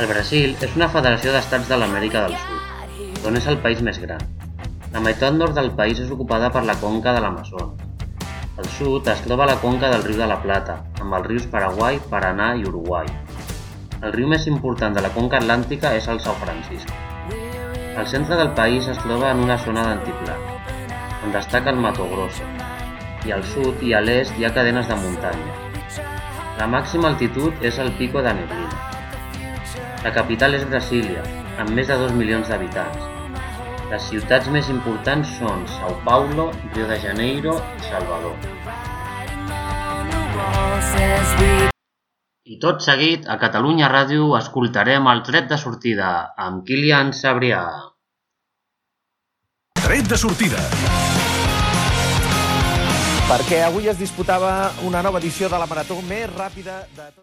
El Brasil és una federació d'estats de l'Amèrica del Sud, on és el país més gran. La meitat nord del país és ocupada per la conca de l'Amazones. Al sud es troba la conca del riu de la Plata, amb els rius Paraguai, Paranà i Uruguai. El riu més important de la conca atlàntica és el São Francisco. Al centre del país es troba en una zona d'antiplà, on destaca el Mato Grosso, i al sud i a l'est hi ha cadenes de muntanya. La màxima altitud és el Pico de Neblina. La capital és Brasília, amb més de 2 milions d'habitants. Les ciutats més importants són São Paulo, Rio de Janeiro i Salvador. I tot seguit, a Catalunya Ràdio escoltarem el tret de sortida amb Kilian Sabrià. Tret de sortida. Perquè avui es disputava una nova edició de la marató més ràpida de tot.